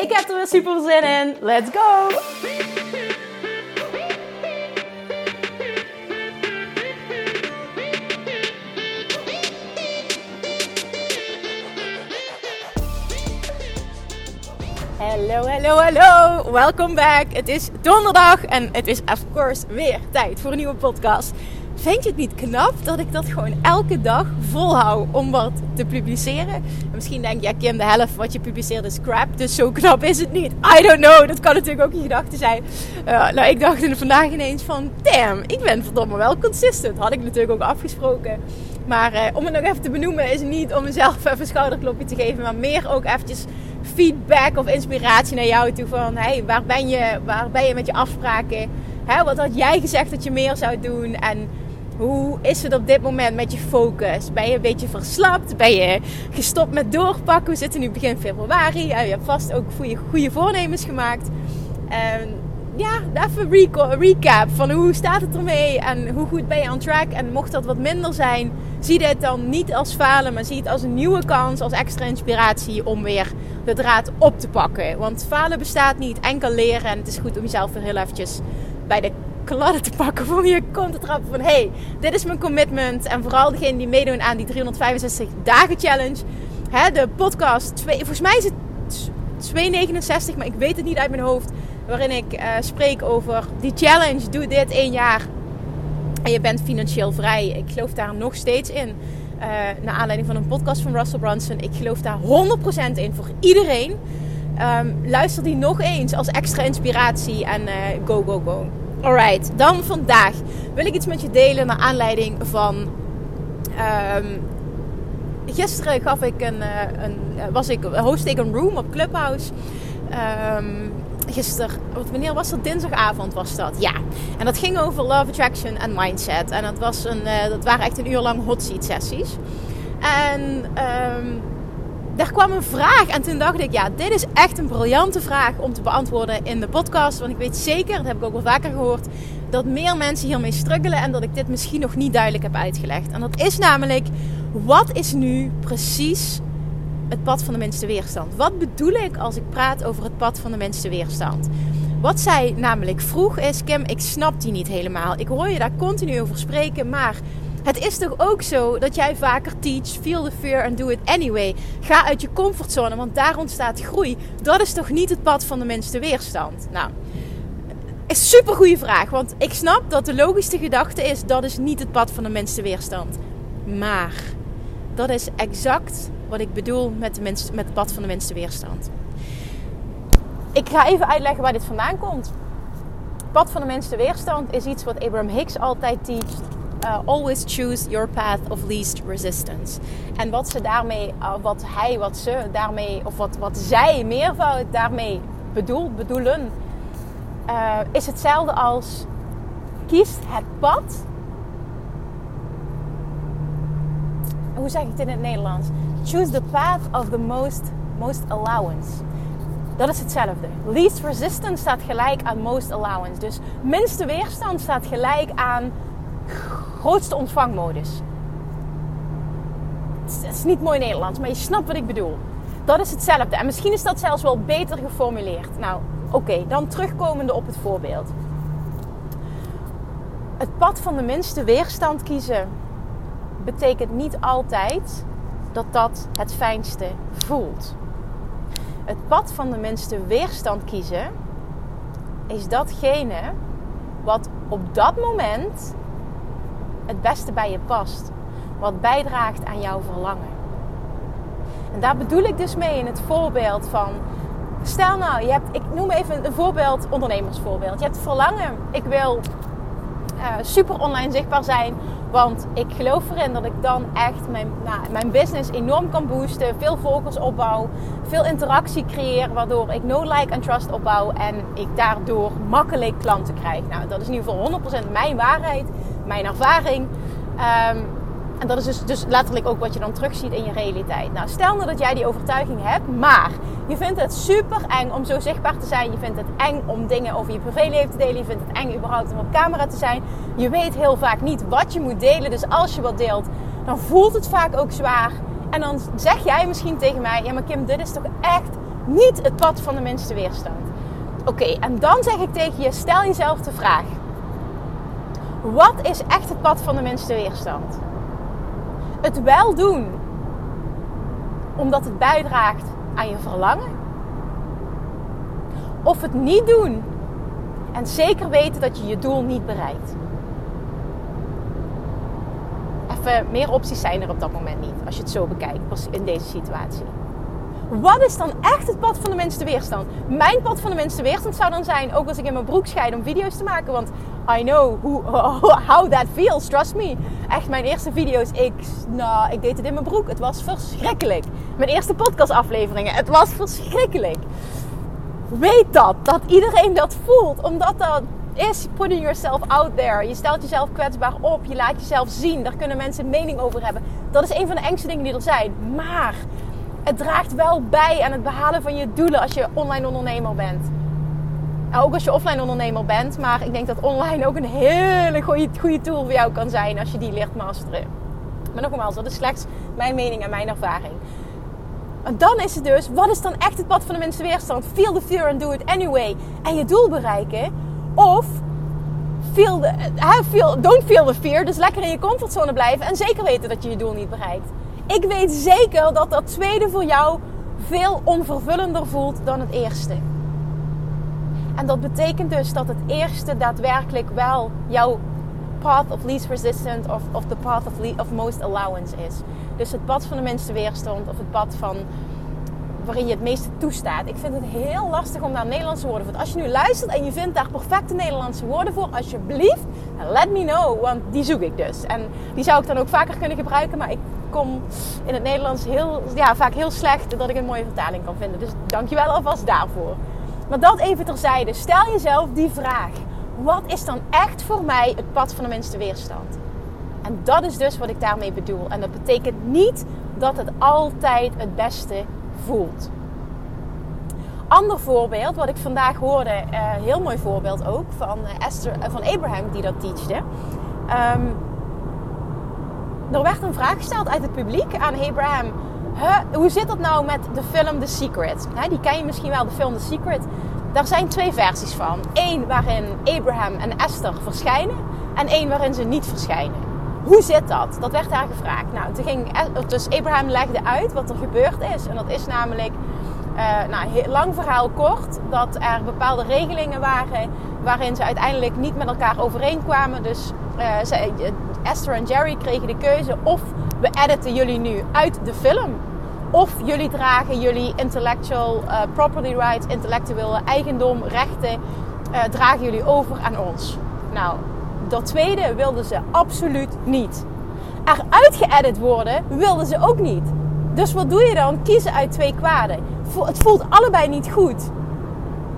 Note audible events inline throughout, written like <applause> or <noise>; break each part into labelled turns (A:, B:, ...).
A: Ik heb er weer super zin in. Let's go! Hallo, hallo, hallo. Welkom back. Het is donderdag en het is of course weer tijd voor een nieuwe podcast. Vind je het niet knap dat ik dat gewoon elke dag volhoud om wat te publiceren? En misschien denk je, ja Kim, de helft wat je publiceert is crap, dus zo knap is het niet. I don't know, dat kan natuurlijk ook je gedachte zijn. Uh, nou, ik dacht vandaag ineens van, damn, ik ben verdomme wel consistent. Had ik natuurlijk ook afgesproken. Maar uh, om het nog even te benoemen is niet om mezelf <laughs> even een schouderklopje te geven, maar meer ook eventjes feedback of inspiratie naar jou toe van, hey, waar ben je, waar ben je met je afspraken? Wat had jij gezegd dat je meer zou doen? En hoe is het op dit moment met je focus? Ben je een beetje verslapt? Ben je gestopt met doorpakken? We zitten nu begin februari. je hebt vast ook goede, goede voornemens gemaakt. En ja, even recap van hoe staat het ermee en hoe goed ben je on track. En mocht dat wat minder zijn, zie dit dan niet als falen, maar zie het als een nieuwe kans, als extra inspiratie om weer de draad op te pakken. Want falen bestaat niet, enkel leren. En het is goed om jezelf weer heel eventjes bij de kladden te pakken voor je kont te trappen van hey, dit is mijn commitment. En vooral degene die meedoen aan die 365 dagen challenge. Hè, de podcast, twee, volgens mij is het 269, maar ik weet het niet uit mijn hoofd. Waarin ik uh, spreek over die challenge, doe dit één jaar. En je bent financieel vrij. Ik geloof daar nog steeds in. Uh, naar aanleiding van een podcast van Russell Brunson. Ik geloof daar 100% in voor iedereen. Um, luister die nog eens als extra inspiratie en uh, go, go, go. Alright, dan vandaag wil ik iets met je delen naar aanleiding van. Um, gisteren gaf ik een, uh, een, was ik, host ik een room op Clubhouse. Um, gisteren, wanneer was dat? Dinsdagavond was dat. Ja. En dat ging over love attraction en mindset. En dat, was een, uh, dat waren echt een uur lang hot seat sessies. En um, daar kwam een vraag. En toen dacht ik, ja, dit is echt een briljante vraag om te beantwoorden in de podcast. Want ik weet zeker, dat heb ik ook wel vaker gehoord, dat meer mensen hiermee struggelen. En dat ik dit misschien nog niet duidelijk heb uitgelegd. En dat is namelijk, wat is nu precies het pad van de minste weerstand? Wat bedoel ik als ik praat over het pad van de minste weerstand? Wat zij namelijk vroeg is, Kim, ik snap die niet helemaal. Ik hoor je daar continu over spreken, maar het is toch ook zo dat jij vaker teach, feel the fear and do it anyway. Ga uit je comfortzone, want daar ontstaat groei. Dat is toch niet het pad van de minste weerstand? Nou, is super goede vraag, want ik snap dat de logische gedachte is dat is niet het pad van de minste weerstand. Maar dat is exact wat ik bedoel met, de met het pad van de minste weerstand. Ik ga even uitleggen waar dit vandaan komt. Het pad van de minste weerstand is iets wat Abraham Hicks altijd teacht uh, always choose your path of least resistance. En wat ze daarmee, uh, wat hij, wat ze daarmee, of wat, wat zij meervoud daarmee bedoelt, bedoelen, uh, is hetzelfde als kies het pad. Hoe zeg ik het in het Nederlands? Choose the path of the most, most allowance. Dat is hetzelfde. Least resistance staat gelijk aan most allowance. Dus minste weerstand staat gelijk aan grootste ontvangmodus. Het is niet mooi Nederlands, maar je snapt wat ik bedoel. Dat is hetzelfde. En misschien is dat zelfs wel beter geformuleerd. Nou, oké, dan terugkomende op het voorbeeld. Het pad van de minste weerstand kiezen betekent niet altijd dat dat het fijnste voelt. Het pad van de minste weerstand kiezen is datgene wat op dat moment het beste bij je past. Wat bijdraagt aan jouw verlangen. En daar bedoel ik dus mee in het voorbeeld van. Stel nou, je hebt, ik noem even een voorbeeld, ondernemersvoorbeeld. Je hebt verlangen, ik wil uh, super online zichtbaar zijn Want ik geloof erin dat ik dan echt mijn, nou, mijn business enorm kan boosten. Veel volgers opbouw. Veel interactie creëer. Waardoor ik no like en trust opbouw. En ik daardoor makkelijk klanten krijg. Nou, dat is in ieder geval 100% mijn waarheid. Mijn ervaring. Ehm, en dat is dus, dus letterlijk ook wat je dan terugziet in je realiteit. Nou, stel nou dat jij die overtuiging hebt, maar je vindt het super eng om zo zichtbaar te zijn. Je vindt het eng om dingen over je privéleven te delen. Je vindt het eng überhaupt om op camera te zijn. Je weet heel vaak niet wat je moet delen. Dus als je wat deelt, dan voelt het vaak ook zwaar. En dan zeg jij misschien tegen mij: Ja, maar Kim, dit is toch echt niet het pad van de minste weerstand. Oké, en dan zeg ik tegen je: stel jezelf de vraag: Wat is echt het pad van de minste weerstand? Het wel doen omdat het bijdraagt aan je verlangen. Of het niet doen en zeker weten dat je je doel niet bereikt. Even meer opties zijn er op dat moment niet, als je het zo bekijkt in deze situatie. Wat is dan echt het pad van de minste weerstand? Mijn pad van de minste weerstand zou dan zijn, ook als ik in mijn broek scheid om video's te maken. Want I know <laughs> how that feels, trust me. Echt, mijn eerste video's, ik, nou, ik deed het in mijn broek. Het was verschrikkelijk. Mijn eerste podcastafleveringen, het was verschrikkelijk. Weet dat, dat iedereen dat voelt. Omdat dat is putting yourself out there. Je stelt jezelf kwetsbaar op, je laat jezelf zien. Daar kunnen mensen een mening over hebben. Dat is een van de engste dingen die er zijn. Maar het draagt wel bij aan het behalen van je doelen als je online ondernemer bent. Ook als je offline ondernemer bent. Maar ik denk dat online ook een hele goede, goede tool voor jou kan zijn als je die leert masteren. Maar nogmaals, dat is slechts mijn mening en mijn ervaring. En dan is het dus, wat is dan echt het pad van de minste weerstand? Feel the fear and do it anyway. En je doel bereiken. Of feel the, feel, don't feel the fear. Dus lekker in je comfortzone blijven. En zeker weten dat je je doel niet bereikt. Ik weet zeker dat dat tweede voor jou veel onvervullender voelt dan het eerste. En dat betekent dus dat het eerste daadwerkelijk wel jouw path of least resistance of, of the path of, of most allowance is. Dus het pad van de minste weerstand of het pad van waarin je het meeste toestaat. Ik vind het heel lastig om daar Nederlandse woorden voor. Als je nu luistert en je vindt daar perfecte Nederlandse woorden voor, alsjeblieft, let me know, want die zoek ik dus. En die zou ik dan ook vaker kunnen gebruiken, maar ik kom in het Nederlands heel, ja, vaak heel slecht dat ik een mooie vertaling kan vinden. Dus dankjewel alvast daarvoor. Maar dat even terzijde. Stel jezelf die vraag. Wat is dan echt voor mij het pad van de minste weerstand? En dat is dus wat ik daarmee bedoel. En dat betekent niet dat het altijd het beste voelt. Ander voorbeeld, wat ik vandaag hoorde, uh, heel mooi voorbeeld ook van uh, Esther, uh, van Abraham die dat teachte. Um, er werd een vraag gesteld uit het publiek aan Abraham. hoe zit dat nou met de film The Secret? die ken je misschien wel, de film The Secret. Daar zijn twee versies van. Eén waarin Abraham en Esther verschijnen. En één waarin ze niet verschijnen. Hoe zit dat? Dat werd daar gevraagd. Nou, ging, dus Abraham legde uit wat er gebeurd is. En dat is namelijk, uh, nou, lang verhaal kort, dat er bepaalde regelingen waren waarin ze uiteindelijk niet met elkaar overeenkwamen. Dus uh, ze, Esther en Jerry kregen de keuze of we editen jullie nu uit de film. Of jullie dragen jullie intellectual uh, property rights, intellectuele eigendom, rechten, uh, dragen jullie over aan ons. Nou, dat tweede wilden ze absoluut niet. Eruit geëdit worden wilden ze ook niet. Dus wat doe je dan? Kiezen uit twee kwaden. Het voelt allebei niet goed.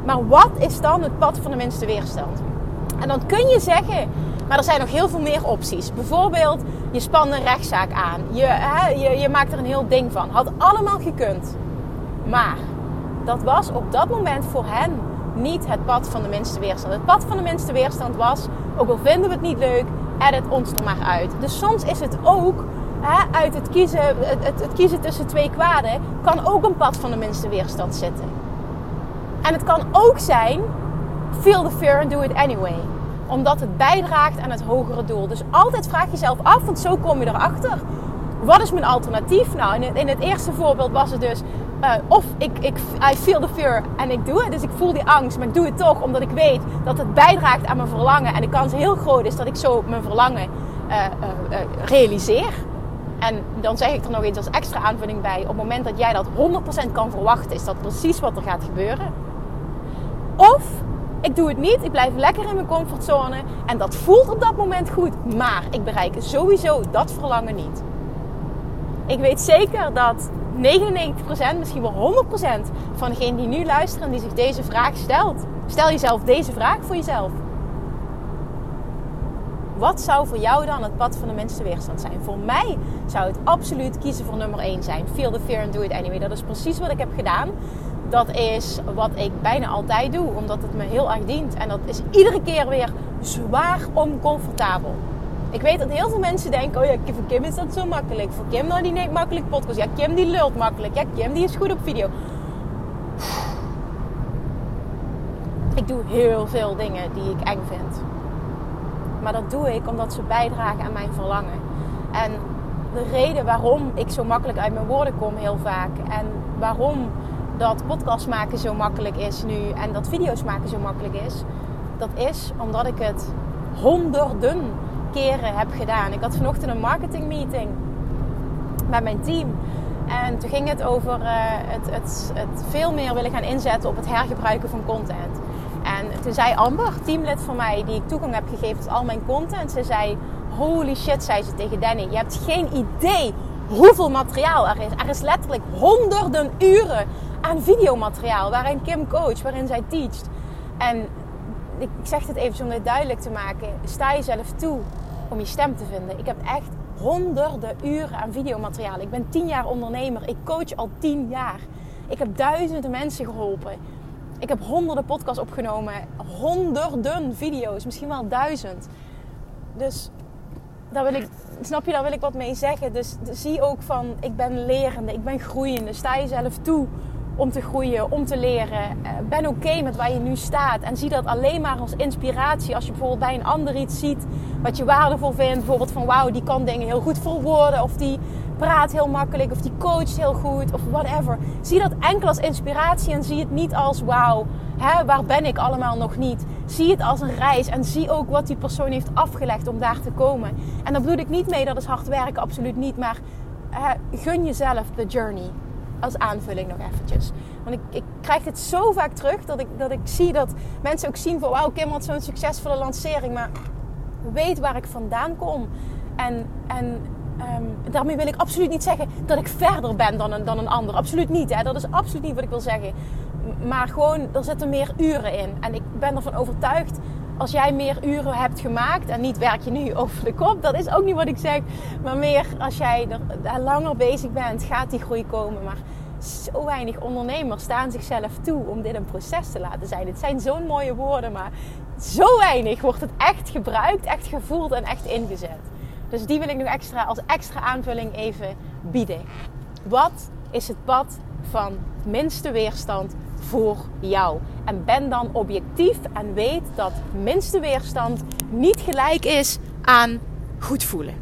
A: Maar wat is dan het pad van de minste weerstand? En dan kun je zeggen, maar er zijn nog heel veel meer opties. Bijvoorbeeld, je spant een rechtszaak aan. Je, hè, je, je maakt er een heel ding van. Had allemaal gekund. Maar dat was op dat moment voor hen niet het pad van de minste weerstand. Het pad van de minste weerstand was, ook al vinden we het niet leuk, edit ons er maar uit. Dus soms is het ook uit het kiezen, het, het, het kiezen tussen twee kwaden, kan ook een pad van de minste weerstand zitten. En het kan ook zijn, feel the fear and do it anyway omdat het bijdraagt aan het hogere doel. Dus altijd vraag jezelf af, want zo kom je erachter. Wat is mijn alternatief? Nou, in het, in het eerste voorbeeld was het dus... Uh, of ik, ik I feel the fear en ik doe het. Dus ik voel die angst, maar ik doe het toch omdat ik weet dat het bijdraagt aan mijn verlangen. En de kans heel groot is dat ik zo mijn verlangen uh, uh, realiseer. En dan zeg ik er nog eens als extra aanvulling bij. Op het moment dat jij dat 100% kan verwachten, is dat precies wat er gaat gebeuren. Of Ik doe het niet. Ik blijf lekker in mijn comfortzone. En dat voelt op dat moment goed. Maar ik bereik sowieso dat verlangen niet. Ik weet zeker dat 99%, misschien wel 100% van degenen die nu luisteren die zich deze vraag stelt. Stel jezelf deze vraag voor jezelf. Wat zou voor jou dan het pad van de minste weerstand zijn? Voor mij zou het absoluut kiezen voor nummer 1 zijn. Feel the fear and do it anyway. Dat is precies wat ik heb gedaan. Dat is wat ik bijna altijd doe, omdat het me heel erg dient. En dat is iedere keer weer zwaar oncomfortabel. Ik weet dat heel veel mensen denken: oh ja, voor Kim is dat zo makkelijk. Voor Kim nou, die neemt makkelijk podcast. Ja, Kim die lult makkelijk. Ja, Kim die is goed op video. Ik doe heel veel dingen die ik eng vind. Maar dat doe ik omdat ze bijdragen aan mijn verlangen. En de reden waarom ik zo makkelijk uit mijn woorden kom heel vaak. En waarom dat podcast maken zo makkelijk is nu. En dat video's maken zo makkelijk is. Dat is omdat ik het honderden keren heb gedaan. Ik had vanochtend een marketing meeting met mijn team. En toen ging het over uh, het, het, het veel meer willen gaan inzetten op het hergebruiken van content. En toen zei Amber, teamlid van mij, die ik toegang heb gegeven tot al mijn content. Ze zei, holy shit, zei ze tegen Danny. Je hebt geen idee hoeveel materiaal er is. Er is letterlijk honderden uren aan videomateriaal waarin Kim coach, waarin zij teacht. En ik zeg het even om dit duidelijk te maken. Sta jezelf toe om je stem te vinden. Ik heb echt honderden uren aan videomateriaal. Ik ben tien jaar ondernemer. Ik coach al tien jaar. Ik heb duizenden mensen geholpen. Ik heb honderden podcasts opgenomen, honderden video's, misschien wel duizend. Dus daar wil ik, snap je, daar wil ik wat mee zeggen. Dus, zie ook van, ik ben lerende, ik ben groeiende. Sta jezelf toe om te groeien, om te leren. Eh, ben oké met waar je nu staat. En zie dat alleen maar als inspiratie. Als je bijvoorbeeld bij een ander iets ziet wat je waardevol vindt. Bijvoorbeeld van wauw, die kan dingen heel goed verwoorden. Of die praat heel makkelijk of die coacht heel goed of whatever. Zie dat enkel als inspiratie en zie het niet als wauw, waar ben ik allemaal nog niet. Zie het als een reis en zie ook wat die persoon heeft afgelegd om daar te komen. En daar bedoel ik niet mee dat is hard werken, absoluut niet. Maar gun jezelf de journey. Als aanvulling nog eventjes. Want ik, ik krijg dit zo vaak terug dat ik, dat ik zie dat mensen ook zien van wauw, Kim had zo'n succesvolle lancering. Maar weet waar ik vandaan kom. En, en Um, daarmee wil ik absoluut niet zeggen dat ik verder ben dan een, dan een ander. Absoluut niet. Hè? Dat is absoluut niet wat ik wil zeggen. Maar gewoon, er zitten meer uren in. En ik ben ervan overtuigd, als jij meer uren hebt gemaakt... en niet werk je nu <laughs> over de kop, dat is ook niet wat ik zeg. Maar meer als jij er langer bezig bent, gaat die groei komen. Maar zo weinig ondernemers staan zichzelf toe om dit een proces te laten zijn. Het zijn zo'n mooie woorden, maar zo weinig wordt het echt gebruikt, echt gevoeld en echt ingezet. Dus die wil ik nu extra als extra aanvulling even bieden. Wat is het pad van minste weerstand voor jou? En ben dan objectief en weet dat minste weerstand niet gelijk is aan goed voelen.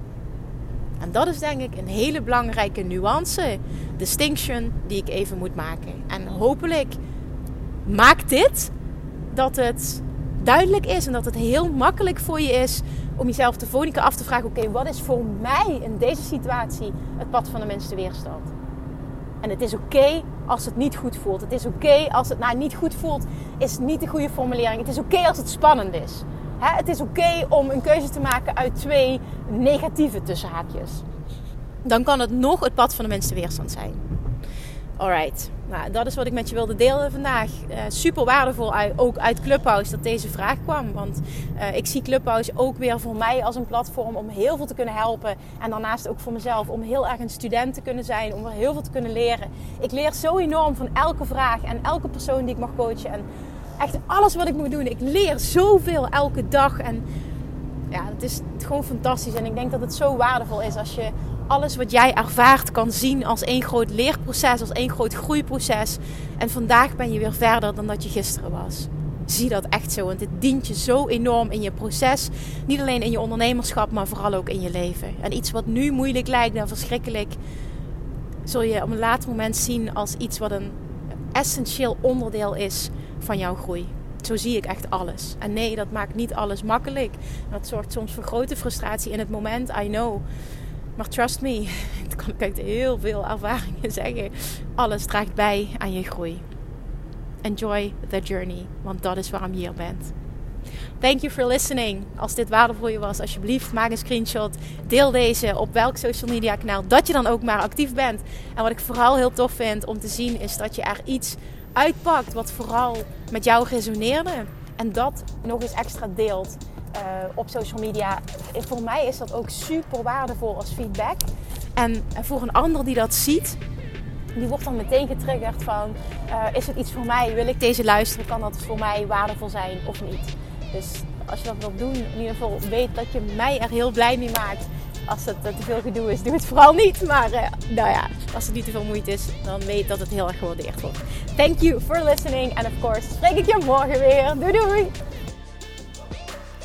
A: En dat is denk ik een hele belangrijke nuance, distinction die ik even moet maken. En hopelijk maakt dit dat het duidelijk is en dat het heel makkelijk voor je is om jezelf de volgende af te vragen: oké, wat is voor mij in deze situatie het pad van de minste weerstand? En het is oké als het niet goed voelt. Het is oké als het nou niet goed voelt, is niet de goede formulering. Het is oké als het spannend is. het is oké om een keuze te maken uit twee negatieve tussenhaakjes. Dan kan het nog het pad van de minste weerstand zijn. Alright, nou, dat is wat ik met je wilde delen vandaag. Uh, super waardevol ook uit Clubhouse dat deze vraag kwam. Want uh, ik zie Clubhouse ook weer voor mij als een platform om heel veel te kunnen helpen. En daarnaast ook voor mezelf om heel erg een student te kunnen zijn. Om er heel veel te kunnen leren. Ik leer zo enorm van elke vraag en elke persoon die ik mag coachen. En echt alles wat ik moet doen. Ik leer zoveel elke dag. En ja, het is gewoon fantastisch. En ik denk dat het zo waardevol is als je alles wat jij ervaart kan zien als één groot leerproces, als één groot groeiproces. En vandaag ben je weer verder dan dat je gisteren was. Zie dat echt zo, want dit dient je zo enorm in je proces. Niet alleen in je ondernemerschap, maar vooral ook in je leven. En iets wat nu moeilijk lijkt en verschrikkelijk, zul je op een later moment zien als iets wat een essentieel onderdeel is van jouw groei. Zo zie ik echt alles. En nee, dat maakt niet alles makkelijk. Dat zorgt soms voor grote frustratie in het moment, I know. Maar trust me, <laughs> dat kan ik uit heel veel ervaringen <laughs> zeggen. Alles draagt bij aan je groei. enjoy the journey, want dat is waarom je hier bent. Thank you for listening. Als dit waardevol je was, alsjeblieft maak een screenshot. Deel deze op welk social media kanaal dat je dan ook maar actief bent. En wat ik vooral heel tof vind om te zien is dat je er iets uitpakt wat vooral met jou resoneerde. En dat nog eens extra deelt uh, op social media. Voor mij is dat ook super waardevol als feedback. En voor een ander die dat ziet, die wordt dan meteen getriggerd van... Uh, is het iets voor mij? Wil ik deze luisteren? Kan dat voor mij waardevol zijn of niet? Dus als je dat wilt doen, in ieder geval weet dat je mij er heel blij mee maakt. Als het te veel gedoe is, doe het vooral niet. Maar nou ja, als het niet te veel moeite is, dan weet dat het heel erg gewaardeerd wordt. Thank you for listening. En of course, spreek ik je morgen weer. Doei doei!